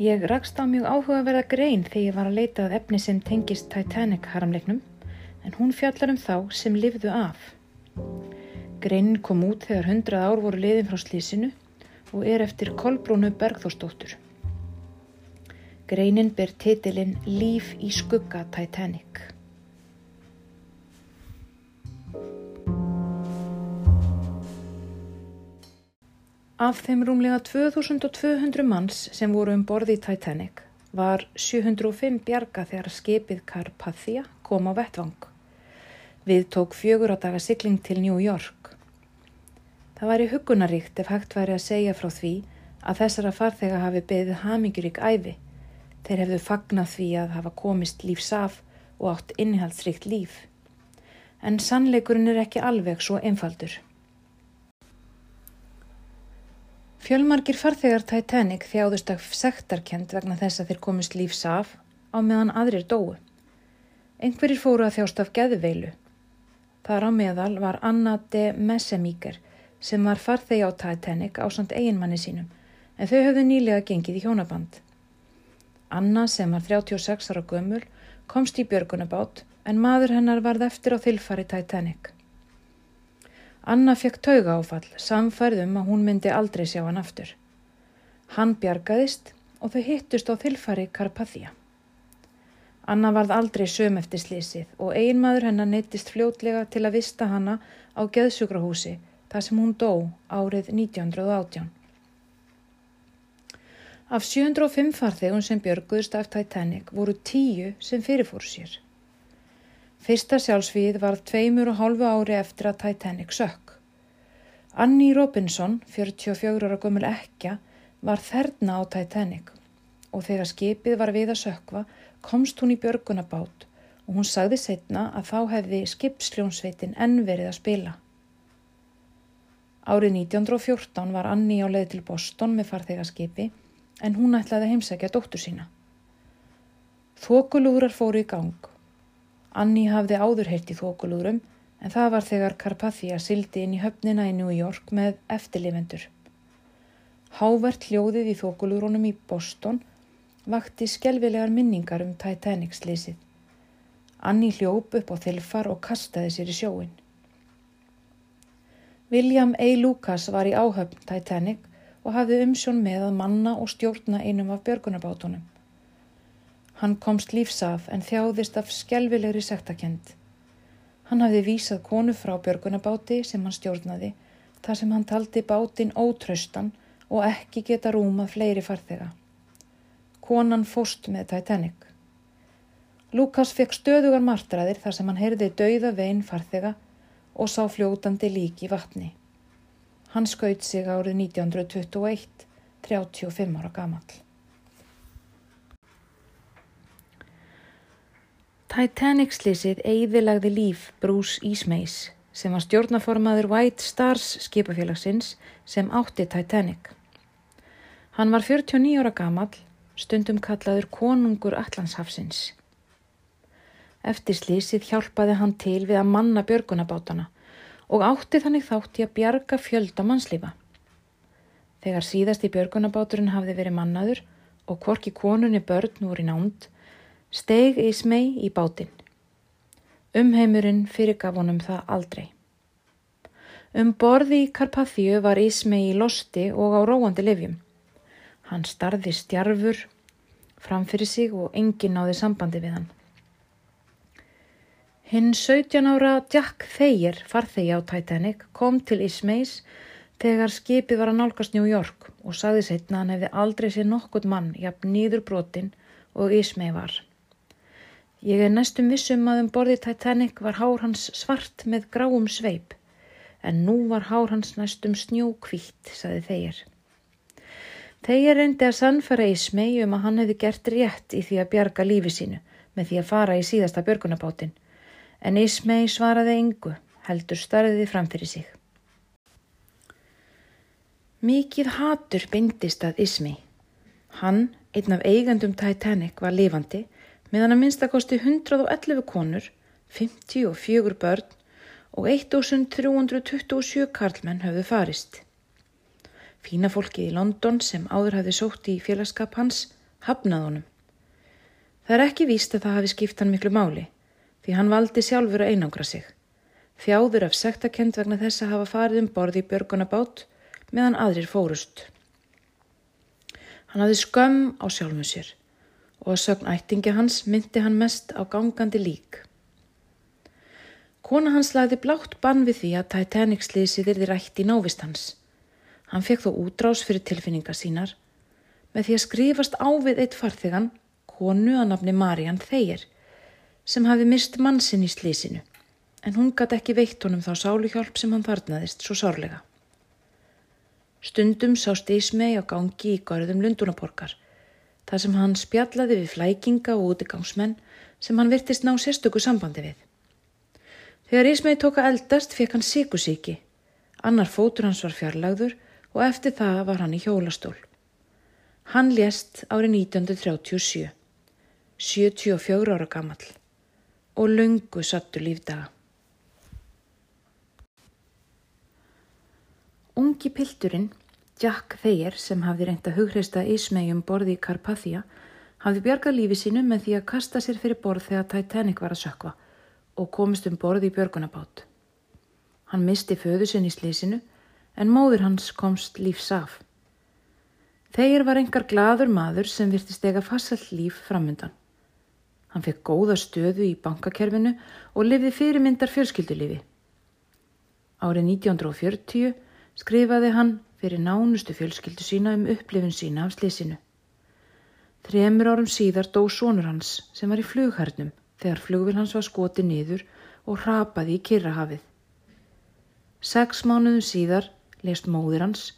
Ég rakst á mjög áhugaverða grein þegar ég var að leita að efni sem tengist Titanic haramleiknum en hún fjallar um þá sem lifðu af. Greinin kom út þegar hundrað ár voru liðin frá slísinu og er eftir Kolbrúnu Bergþórsdóttur. Greinin ber titilinn Líf í skugga Titanic. Af þeim rúmlega 2200 manns sem voru um borði í Titanic var 705 bjarga þegar skipið Carpathia kom á vettvang. Við tók fjögur á daga sigling til New York. Það væri hugunaríkt ef hægt væri að segja frá því að þessara farþega hafi beðið hamingurík æfi. Þeir hefðu fagnað því að hafa komist lífs af og átt innihaldsríkt líf. En sannleikurinn er ekki alveg svo einfaldur. Fjölmargir farþegar Titanic þjáðust af sektarkend vegna þess að þeir komist lífs af á meðan aðrir dói. Engverir fóru að þjást af geðveilu. Þar á meðal var Anna de Messemíker sem var farþegi á Titanic á samt eiginmanni sínum en þau höfðu nýlega gengið í hjónaband. Anna sem var 36 ára gömul komst í björgunabát en maður hennar varð eftir á þilfari Titanic. Anna fekk tauga áfall, samfærðum að hún myndi aldrei sjá hann aftur. Hann bjargaðist og þau hittust á þilfari Karpathia. Anna varð aldrei söm eftir slísið og einmaður hennar neittist fljótlega til að vista hanna á geðsugrahúsi þar sem hún dó árið 1918. Af 705 farþegun sem björguðust af Titanic voru tíu sem fyrirfór sér. Fyrsta sjálfsvíð var tveimur og hálfu ári eftir að Titanic sökk. Annie Robinson, 44 ára gömul ekja, var þerna á Titanic og þegar skipið var við að sökva komst hún í björgunabát og hún sagði setna að þá hefði skipsljónsveitin enn verið að spila. Árið 1914 var Annie á leið til Boston með farþegarskipi en hún ætlaði að heimsækja dóttur sína. Þokulúrar fóru í gang Anni hafði áður heilt í þokulúrum en það var þegar Carpathia sildi inn í höfnina í New York með eftirlifendur. Hávert hljóðið í þokulúrunum í Boston vakti skjelvilegar minningar um Titanic-slísið. Anni hljóp upp á þilfar og kastaði sér í sjóin. William A. Lucas var í áhöfn Titanic og hafði umsjón með að manna og stjórna einum af björgunabátunum. Hann komst lífsaf en þjáðist af skjelvilegri sektakend. Hann hafði vísað konu frá björgunabáti sem hann stjórnaði þar sem hann taldi bátinn ótraustan og ekki geta rúmað fleiri farþega. Konan fóst með Titanic. Lukas fekk stöðugar martraðir þar sem hann heyrði dauða veginn farþega og sá fljótandi líki vatni. Hann skaut sig árið 1921, 35 ára gamall. Titanic-slísið eigðilagði líf Bruce Eastmays sem var stjórnaformaður White Stars skipafélagsins sem átti Titanic. Hann var 49 ára gamal, stundum kallaður konungur Allandshafsins. Eftir slísið hjálpaði hann til við að manna björgunabátana og átti þannig þátti að bjarga fjölda mannslífa. Þegar síðast í björgunabáturinn hafði verið mannaður og hvorki konunni börn voru í nánd, Steg Ísmei í bátinn. Umheimurinn fyrirgaf honum það aldrei. Um borði í Karpathíu var Ísmei í losti og á róandi livjum. Hann starði stjarfur framfyrir sig og enginn náði sambandi við hann. Hinn 17 ára Jack Thayer, farþegi á Titanic, kom til Ismeis þegar skipið var að nálgast New York og sagði setna hann hefði aldrei séð nokkurt mann jafn nýður brotin og Ismei var. Ég er næstum vissum að um borði Titanic var hár hans svart með gráum sveip, en nú var hár hans næstum snjókvítt, saði þeir. Þeir reyndi að sannfæra í smegi um að hann hefði gert rétt í því að bjarga lífi sínu með því að fara í síðasta björgunabátin, en Ismei svaraði engu, heldur starfiði framfyrir sig. Mikið hatur bindist að Ismei. Hann, einn af eigandum Titanic, var lifandi, meðan að minnstakosti 111 konur, 54 börn og 1327 karlmenn höfðu farist. Fína fólkið í London sem áður hafði sótt í félagskap hans hafnað honum. Það er ekki víst að það hafi skipt hann miklu máli, því hann valdi sjálfur að einangra sig. Þjáður af sektakent vegna þess að hafa farið um borði í björgunabát meðan aðrir fórust. Hann hafði skömm á sjálfum sér og að sögn ættingi hans myndi hann mest á gangandi lík. Kona hans lagði blátt bann við því að Titanic slísið yrði rætt í návist hans. Hann fekk þó útrás fyrir tilfinninga sínar með því að skrifast á við eitt farþegan, konu að nafni Marian Þeir, sem hafi mist mannsinn í slísinu, en hún gæti ekki veitt honum þá sáluhjálp sem hann farnaðist svo sárlega. Stundum sást Ísmei á gangi í garðum Lundunaborgar, þar sem hann spjallaði við flækinga og útigangsmenn sem hann virtist ná sérstöku sambandi við. Þegar Ísmei tóka eldast fekk hann síkusíki, annar fótur hans var fjarlagður og eftir það var hann í hjólastól. Hann lést árið 1937, 74 ára gammal og lungu sattu lífdaga. Ungi pilturinn, Jack Thayer, sem hafði reynt að hugreista Ísmegjum borði í Karpathia, hafði bjargað lífi sínu með því að kasta sér fyrir borð þegar Titanic var að sökva og komist um borði í björgunabát. Hann misti föðu sinn í slísinu en móður hans komst lífs af. Þeir var engar gladur maður sem virtist ega farsall líf framundan. Hann fekk góða stöðu í bankakerfinu og lifði fyrirmyndar fjölskyldulífi. Árið 1940 skrifaði hann fyrir nánustu fjölskyldu sína um upplifin sína af slísinu. Þremur árum síðar dó sónur hans sem var í flughærnum þegar flugvil hans var skoti niður og rapaði í Kirrahafið. Seks mánuðum síðar leist móðir hans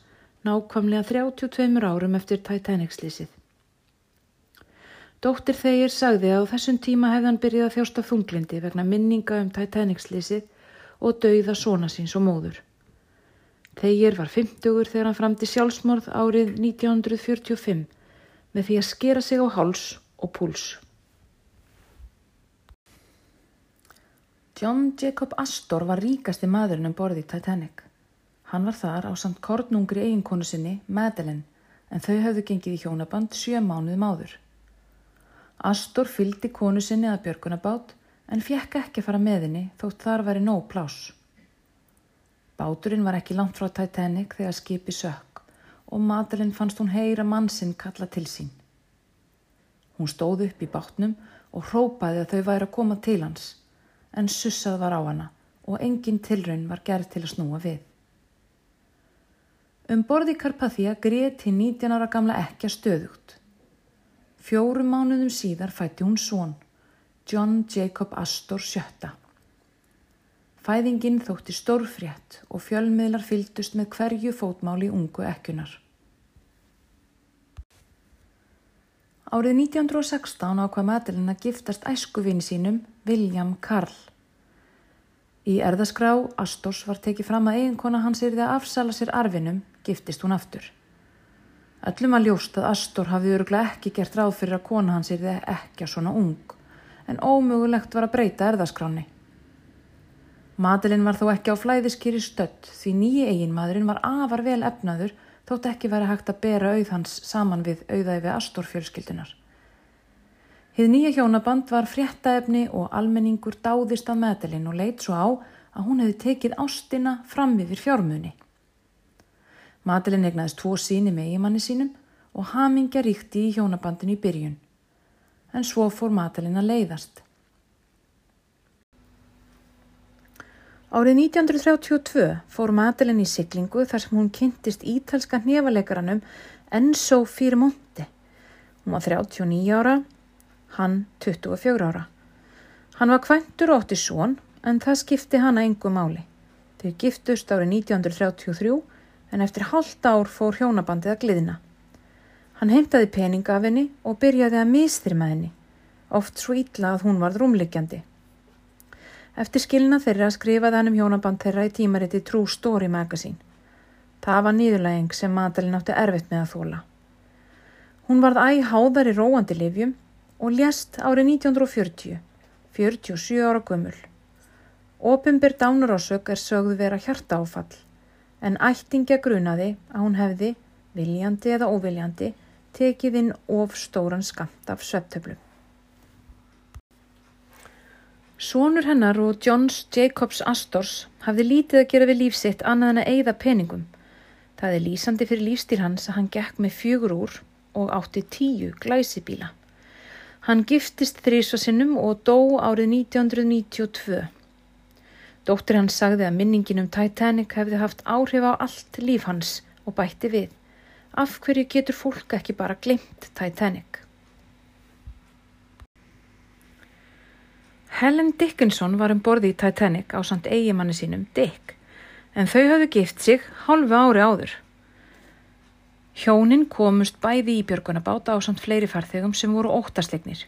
nákvæmlega 32 árum eftir Titanic-slísið. Dóttir þeir sagði að á þessum tíma hefði hann byrjað að þjósta þunglindi vegna minninga um Titanic-slísið og dauða svona síns og móður. Þeir var 50 þegar hann framti sjálfsmorð árið 1945 með því að skera sig á háls og púls. John Jacob Astor var ríkasti maðurinn um borði í Titanic. Hann var þar á samt kornungri eiginkonu sinni, Madeleine, en þau hafðu gengið í hjónaband sjö mánuðum áður. Astor fyldi konu sinni að björgunabát en fjekk ekki að fara með henni þótt þar væri nóg plás. Báturinn var ekki langt frá Titanic þegar skipi sökk og Madeleine fannst hún heyra mann sinn kalla til sín. Hún stóð upp í bátnum og hrópaði að þau væri að koma til hans en sussað var á hana og engin tilraun var gerð til að snúa við. Um borði Karpathia greið til 19 ára gamla ekki að stöðugt. Fjórum mánuðum síðar fætti hún svon, John Jacob Astor sjötta. Fæðingin þótti stórfrétt og fjölmiðlar fyldust með hverju fótmáli ungu ekkunar. Árið 1916 ákvað Madeline að giftast æskuvinn sínum William Karl. Í erðaskrá Astors var tekið fram að eiginkona hans yrði að afsala sér arfinum giftist hún aftur. Öllum að ljóst að Astor hafði öruglega ekki gert ráð fyrir að kona hans er ekki að svona ung, en ómögulegt var að breyta erðaskráni. Madelin var þó ekki á flæðiskýri stödd því nýji eiginmaðurinn var afar vel efnaður þótt ekki væri hægt að bera auð hans saman við auðæfi Astor fjölskyldunar. Hið nýja hjónaband var fréttaefni og almenningur dáðist af Madelin og leitt svo á að hún hefði tekið ástina fram yfir fjármunni. Madelin egnaðist tvo síni með eigimanni sínum og hamingja ríkti í hjónabandinu í byrjun. En svo fór Madelin að leiðast. Árið 1932 fór Madelin í siglingu þar sem hún kynntist ítalska hnefalegaranum Enzo Firmonte. Hún var 39 ára, hann 24 ára. Hann var kvæntur ótti svon en það skipti hana engu máli. Þau giftust árið 1933 en eftir halda ár fór hjónabandið að gliðna. Hann heimtaði peninga af henni og byrjaði að mistrima henni, oft svo ítla að hún varð rúmliggjandi. Eftir skilna þeirra skrifaði hann um hjónaband þeirra í tímariti True Story Magazine. Það var nýðulæging sem Madalinn átti erfitt með að þóla. Hún varð æg háðar í róandi livjum og lést árið 1940, 47 ára gummul. Ópimber dánurásök er sögðu vera hjarta áfall en ættingja grunaði að hún hefði, viljandi eða óviljandi, tekið inn of stóran skamt af sveptöflum. Sónur hennar og Johns Jacobs Astors hafði lítið að gera við lífsitt annað en að eigða peningum. Það er lýsandi fyrir lífstíl hans að hann gekk með fjögur úr og átti tíu glæsibíla. Hann giftist þrísvarsinnum og dó árið 1992. Dóttir hans sagði að minningin um Titanic hefði haft áhrif á allt líf hans og bætti við. Af hverju getur fólk ekki bara glimt Titanic? Helen Dickinson var um borði í Titanic á samt eigimanni sínum Dick en þau hafðu gift sig hálfu ári áður. Hjónin komust bæði í björgunabáta á samt fleiri farþegum sem voru óttaslegnir.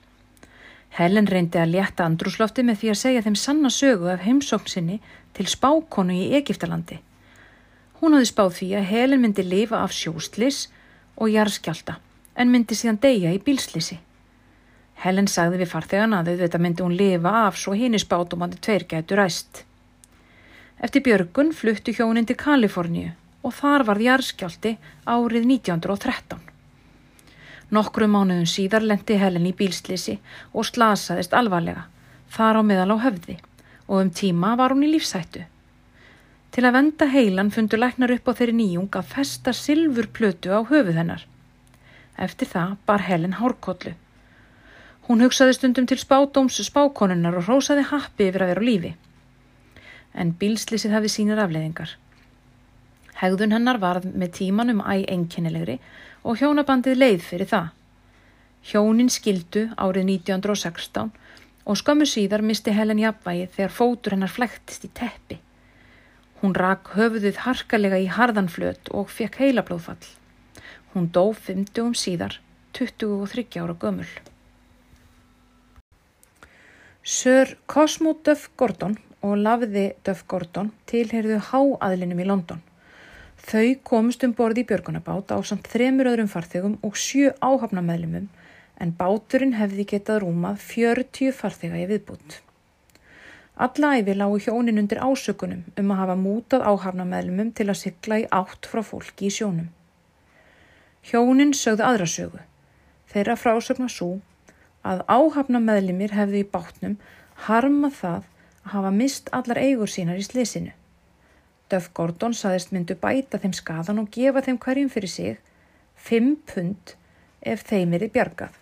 Helen reyndi að létta andrúslofti með því að segja þeim sanna sögu af heimsókn sinni til spákonu í Egiptalandi. Hún hafði spáð því að Helen myndi lifa af sjóstlis og jarðskjálta en myndi síðan deyja í bílslisi. Helen sagði við farþegana að auðvitað myndi hún lifa af svo hinn í spátumandi tveir gætu ræst. Eftir björgun fluttu hjónin til Kaliforníu og þar varð jarðskjálti árið 1913. Nokkru mánuðum síðar lendi Helen í bílslisi og slasaðist alvarlega, þar á meðal á höfði og um tíma var hún í lífsættu. Til að venda heilan fundu læknar upp á þeirri nýjung að festa silfurplötu á höfuð hennar. Eftir það bar Helen hárkollu. Hún hugsaði stundum til spádóms spákonunnar og rósaði happi yfir að vera á lífi. En bílslýsið hafi sínir afleiðingar. Hegðun hennar varð með tímanum æg enginnilegri og hjónabandið leið fyrir það. Hjónin skildu árið 1916 og skömmu síðar misti Helen jafnvægi þegar fótur hennar flæktist í teppi. Hún rak höfuðið harkalega í harðanflöt og fekk heilablóðfall. Hún dó 50 um síðar, 23 ára gömul. Sir Cosmo Duff Gordon og Lafði Duff Gordon tilherðu háaðlinum í London. Þau komust um borði í björgunabát á samt þremur öðrum farþegum og sjö áhafnameðlumum en báturinn hefði getað rúmað 40 farþega í viðbútt. Alla æfi lágu hjónin undir ásökunum um að hafa mútað áhafnameðlumum til að sykla í átt frá fólki í sjónum. Hjónin sögðu aðra sögu. Þeirra frásögna svo að áhafna meðlimir hefðu í bátnum harma það að hafa mist allar eigur sínar í slesinu. Döf Gordon saðist myndu bæta þeim skadan og gefa þeim hverjum fyrir sig 5 pund ef þeim er í bjargað.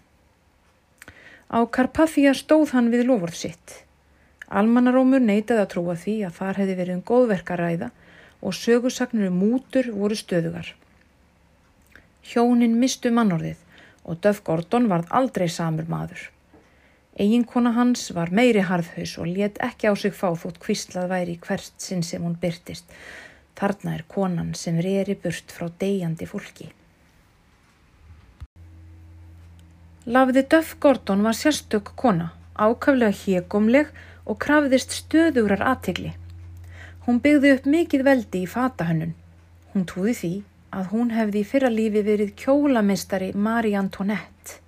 Á Karpathia stóð hann við lofurð sitt. Almannarómur neytaði að trúa því að þar hefði verið um góðverkaræða og sögursagnir um mútur voru stöðugar. Hjónin mistu mannorðið og Duff Gordon varð aldrei samur maður. Eginkona hans var meiri harðhaus og let ekki á sig fá þótt kvistlað væri hvert sinn sem hún byrtist. Þarna er konan sem reyri burt frá deyjandi fólki. Lafði Duff Gordon var sérstök kona, ákaflega hégumleg og krafðist stöðurar aðtegli. Hún byggði upp mikið veldi í fatahönnun. Hún trúði því að hún hefði í fyrra lífi verið kjólamistari Marie Antoinette.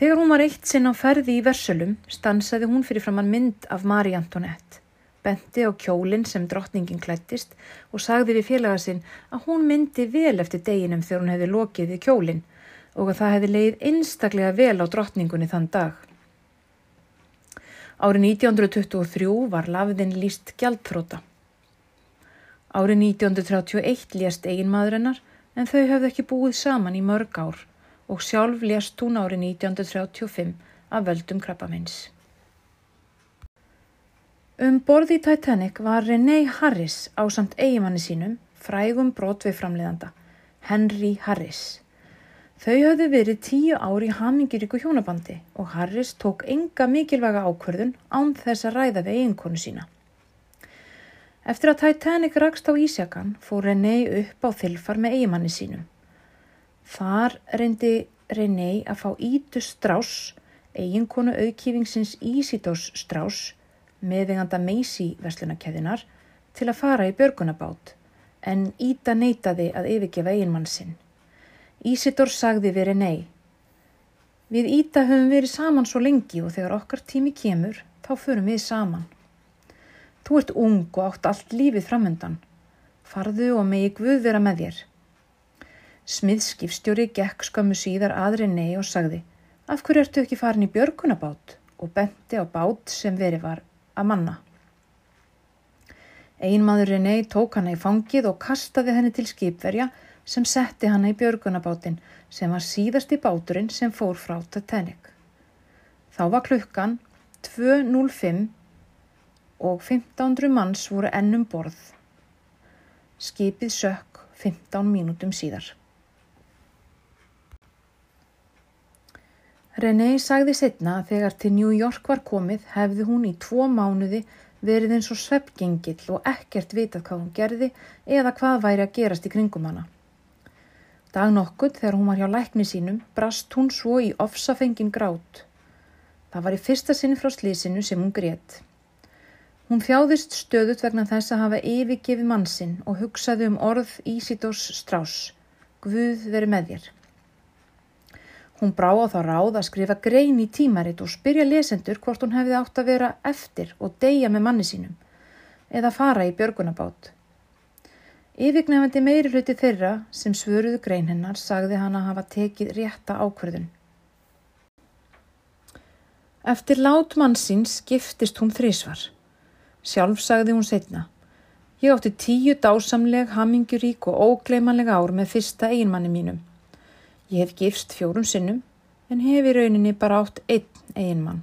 Þegar hún var eitt sinn á ferði í Versölum stansaði hún fyrir framann mynd af Marie Antoinette, benti á kjólinn sem drottningin klættist og sagði við félaga sinn að hún myndi vel eftir deginum þegar hún hefði lokið við kjólinn og að það hefði leið einstaklega vel á drottningunni þann dag. Árið 1923 var lafðinn líst gjaldfróta. Árið 1931 lést eiginmaður hennar en þau höfðu ekki búið saman í mörg ár og sjálf lést hún árið 1935 af völdum krabbamins. Um borði í Titanic var René Harris á samt eigimanni sínum, frægum brotvið framleiðanda, Henry Harris. Þau höfðu verið tíu ári í hamingiríku hjónabandi og Harris tók enga mikilvæga ákverðun án þess að ræða við eiginkonu sína. Eftir að Titanic rakst á Ísjakan fór René upp á þilfar með eigimanni sínum. Þar reyndi René að fá Ítu Strauss, eiginkonu auðkýfingsins Ísidós Strauss, meðveganda Meisi verslunarkeðinar, til að fara í börgunabát, en Íta neytaði að yfirgefa eiginmann sinn. Ísidór sagði við René, Við Íta höfum verið saman svo lengi og þegar okkar tími kemur, þá förum við saman. Þú ert ung og átt allt lífið framöndan. Farðu og megi Guð vera með þér. Smiðskipstjóri gekk skömmu síðar aðri nei og sagði Af hverju ertu ekki farin í björgunabát? og benti á bát sem verið var að manna. Einmaðurinn ei tók hana í fangið og kastaði henni til skipverja sem setti hana í björgunabátin sem var síðasti báturinn sem fór frá Titanic. Þá var klukkan 2.05 og 1500 manns voru ennum borð. Skipið sökk 15 mínútum síðar. René sagði setna að þegar til New York var komið hefði hún í tvo mánuði verið eins og sveppgengill og ekkert vitað hvað hún gerði eða hvað væri að gerast í kringum hana. Dag nokkuð þegar hún var hjá lækni sínum brast hún svo í ofsafengin grát. Það var í fyrsta sinni frá slísinu sem hún grétt. Hún þjáðist stöðut vegna þess að hafa yfirgefi mannsinn og hugsaði um orð Ísidós Strauss. Guð veri með þér. Hún brá á þá ráð að skrifa grein í tímaritt og spyrja lesendur hvort hún hefði átt að vera eftir og deyja með manni sínum eða fara í björgunabát. Yfirgnefandi meiri hluti þeirra sem svöruðu grein hennar sagði hann að hafa tekið rétta ákverðun. Eftir lát mannsins giftist hún þrísvar. Sjálf sagði hún setna. Ég átti tíu dásamleg, hamingurík og ógleimanleg ár með fyrsta einmanni mínum. Ég hef gifst fjórum sinnum en hef í rauninni bara átt einn eiginmann.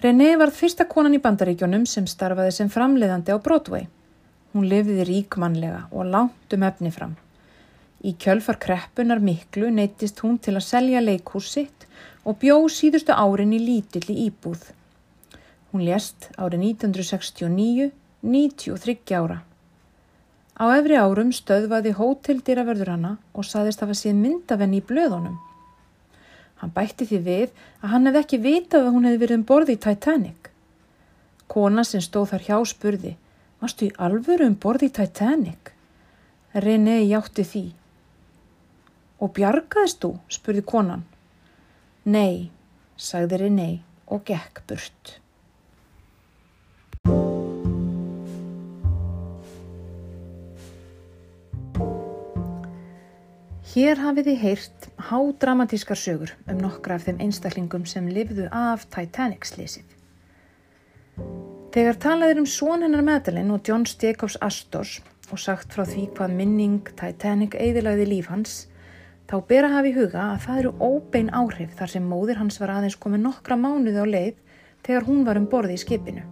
René var fyrsta konan í bandaríkjónum sem starfaði sem framleiðandi á Broadway. Hún lifði ríkmannlega og langt um efni fram. Í kjölfar kreppunar miklu neytist hún til að selja leikhús sitt og bjó síðustu árin í lítilli íbúð. Hún lést árið 1969, 93 ára. Á efri árum stöðvaði hóteldýraverður hana og saðist hafa síð myndavenni í blöðunum. Hann bætti því við að hann hefði ekki vitað að hún hefði verið um borði í Titanic. Kona sem stóð þar hjá spurði, varstu í alvöru um borði í Titanic? René hjátti því. Og bjargaðist þú? spurði konan. Nei, sagði René og gekk burt. Hér hafið þið heyrt hádramatískar sögur um nokkra af þeim einstaklingum sem lifðu af Titanic-slísið. Þegar talaðir um són hennar meðalinn og John Jacobs Astors og sagt frá því hvað minning Titanic eðilaði líf hans, þá ber að hafa í huga að það eru óbein áhrif þar sem móðir hans var aðeins komið nokkra mánuði á leið þegar hún var um borði í skipinu.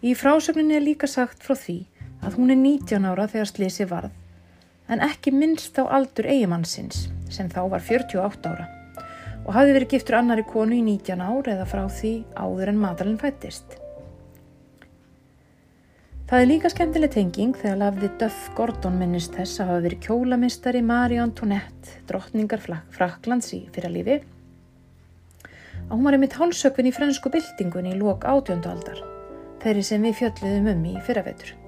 Í frásögninni er líka sagt frá því að hún er 19 ára þegar slísi varð en ekki minnst á aldur eigimannsins sem þá var 48 ára og hafði verið giftur annari konu í 19 ár eða frá því áður en matalinn fættist. Það er líka skemmtileg tenging þegar lafði Duff Gordon minnist þess að hafa verið kjólamistari Marie Antoinette, drottningar Fraklands í fyrralífi. Að hún var einmitt hálsökvin í fransku byltingunni í lok átjöndu aldar, þeirri sem við fjöldluðum um í fyrravetur.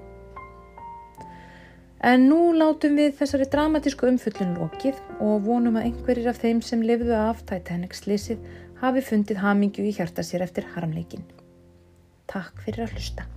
En nú látum við þessari dramatísku umfullun lokið og vonum að einhverjir af þeim sem lifðu af Titanic slísið hafi fundið hamingju í hjarta sér eftir harmleikin. Takk fyrir að hlusta.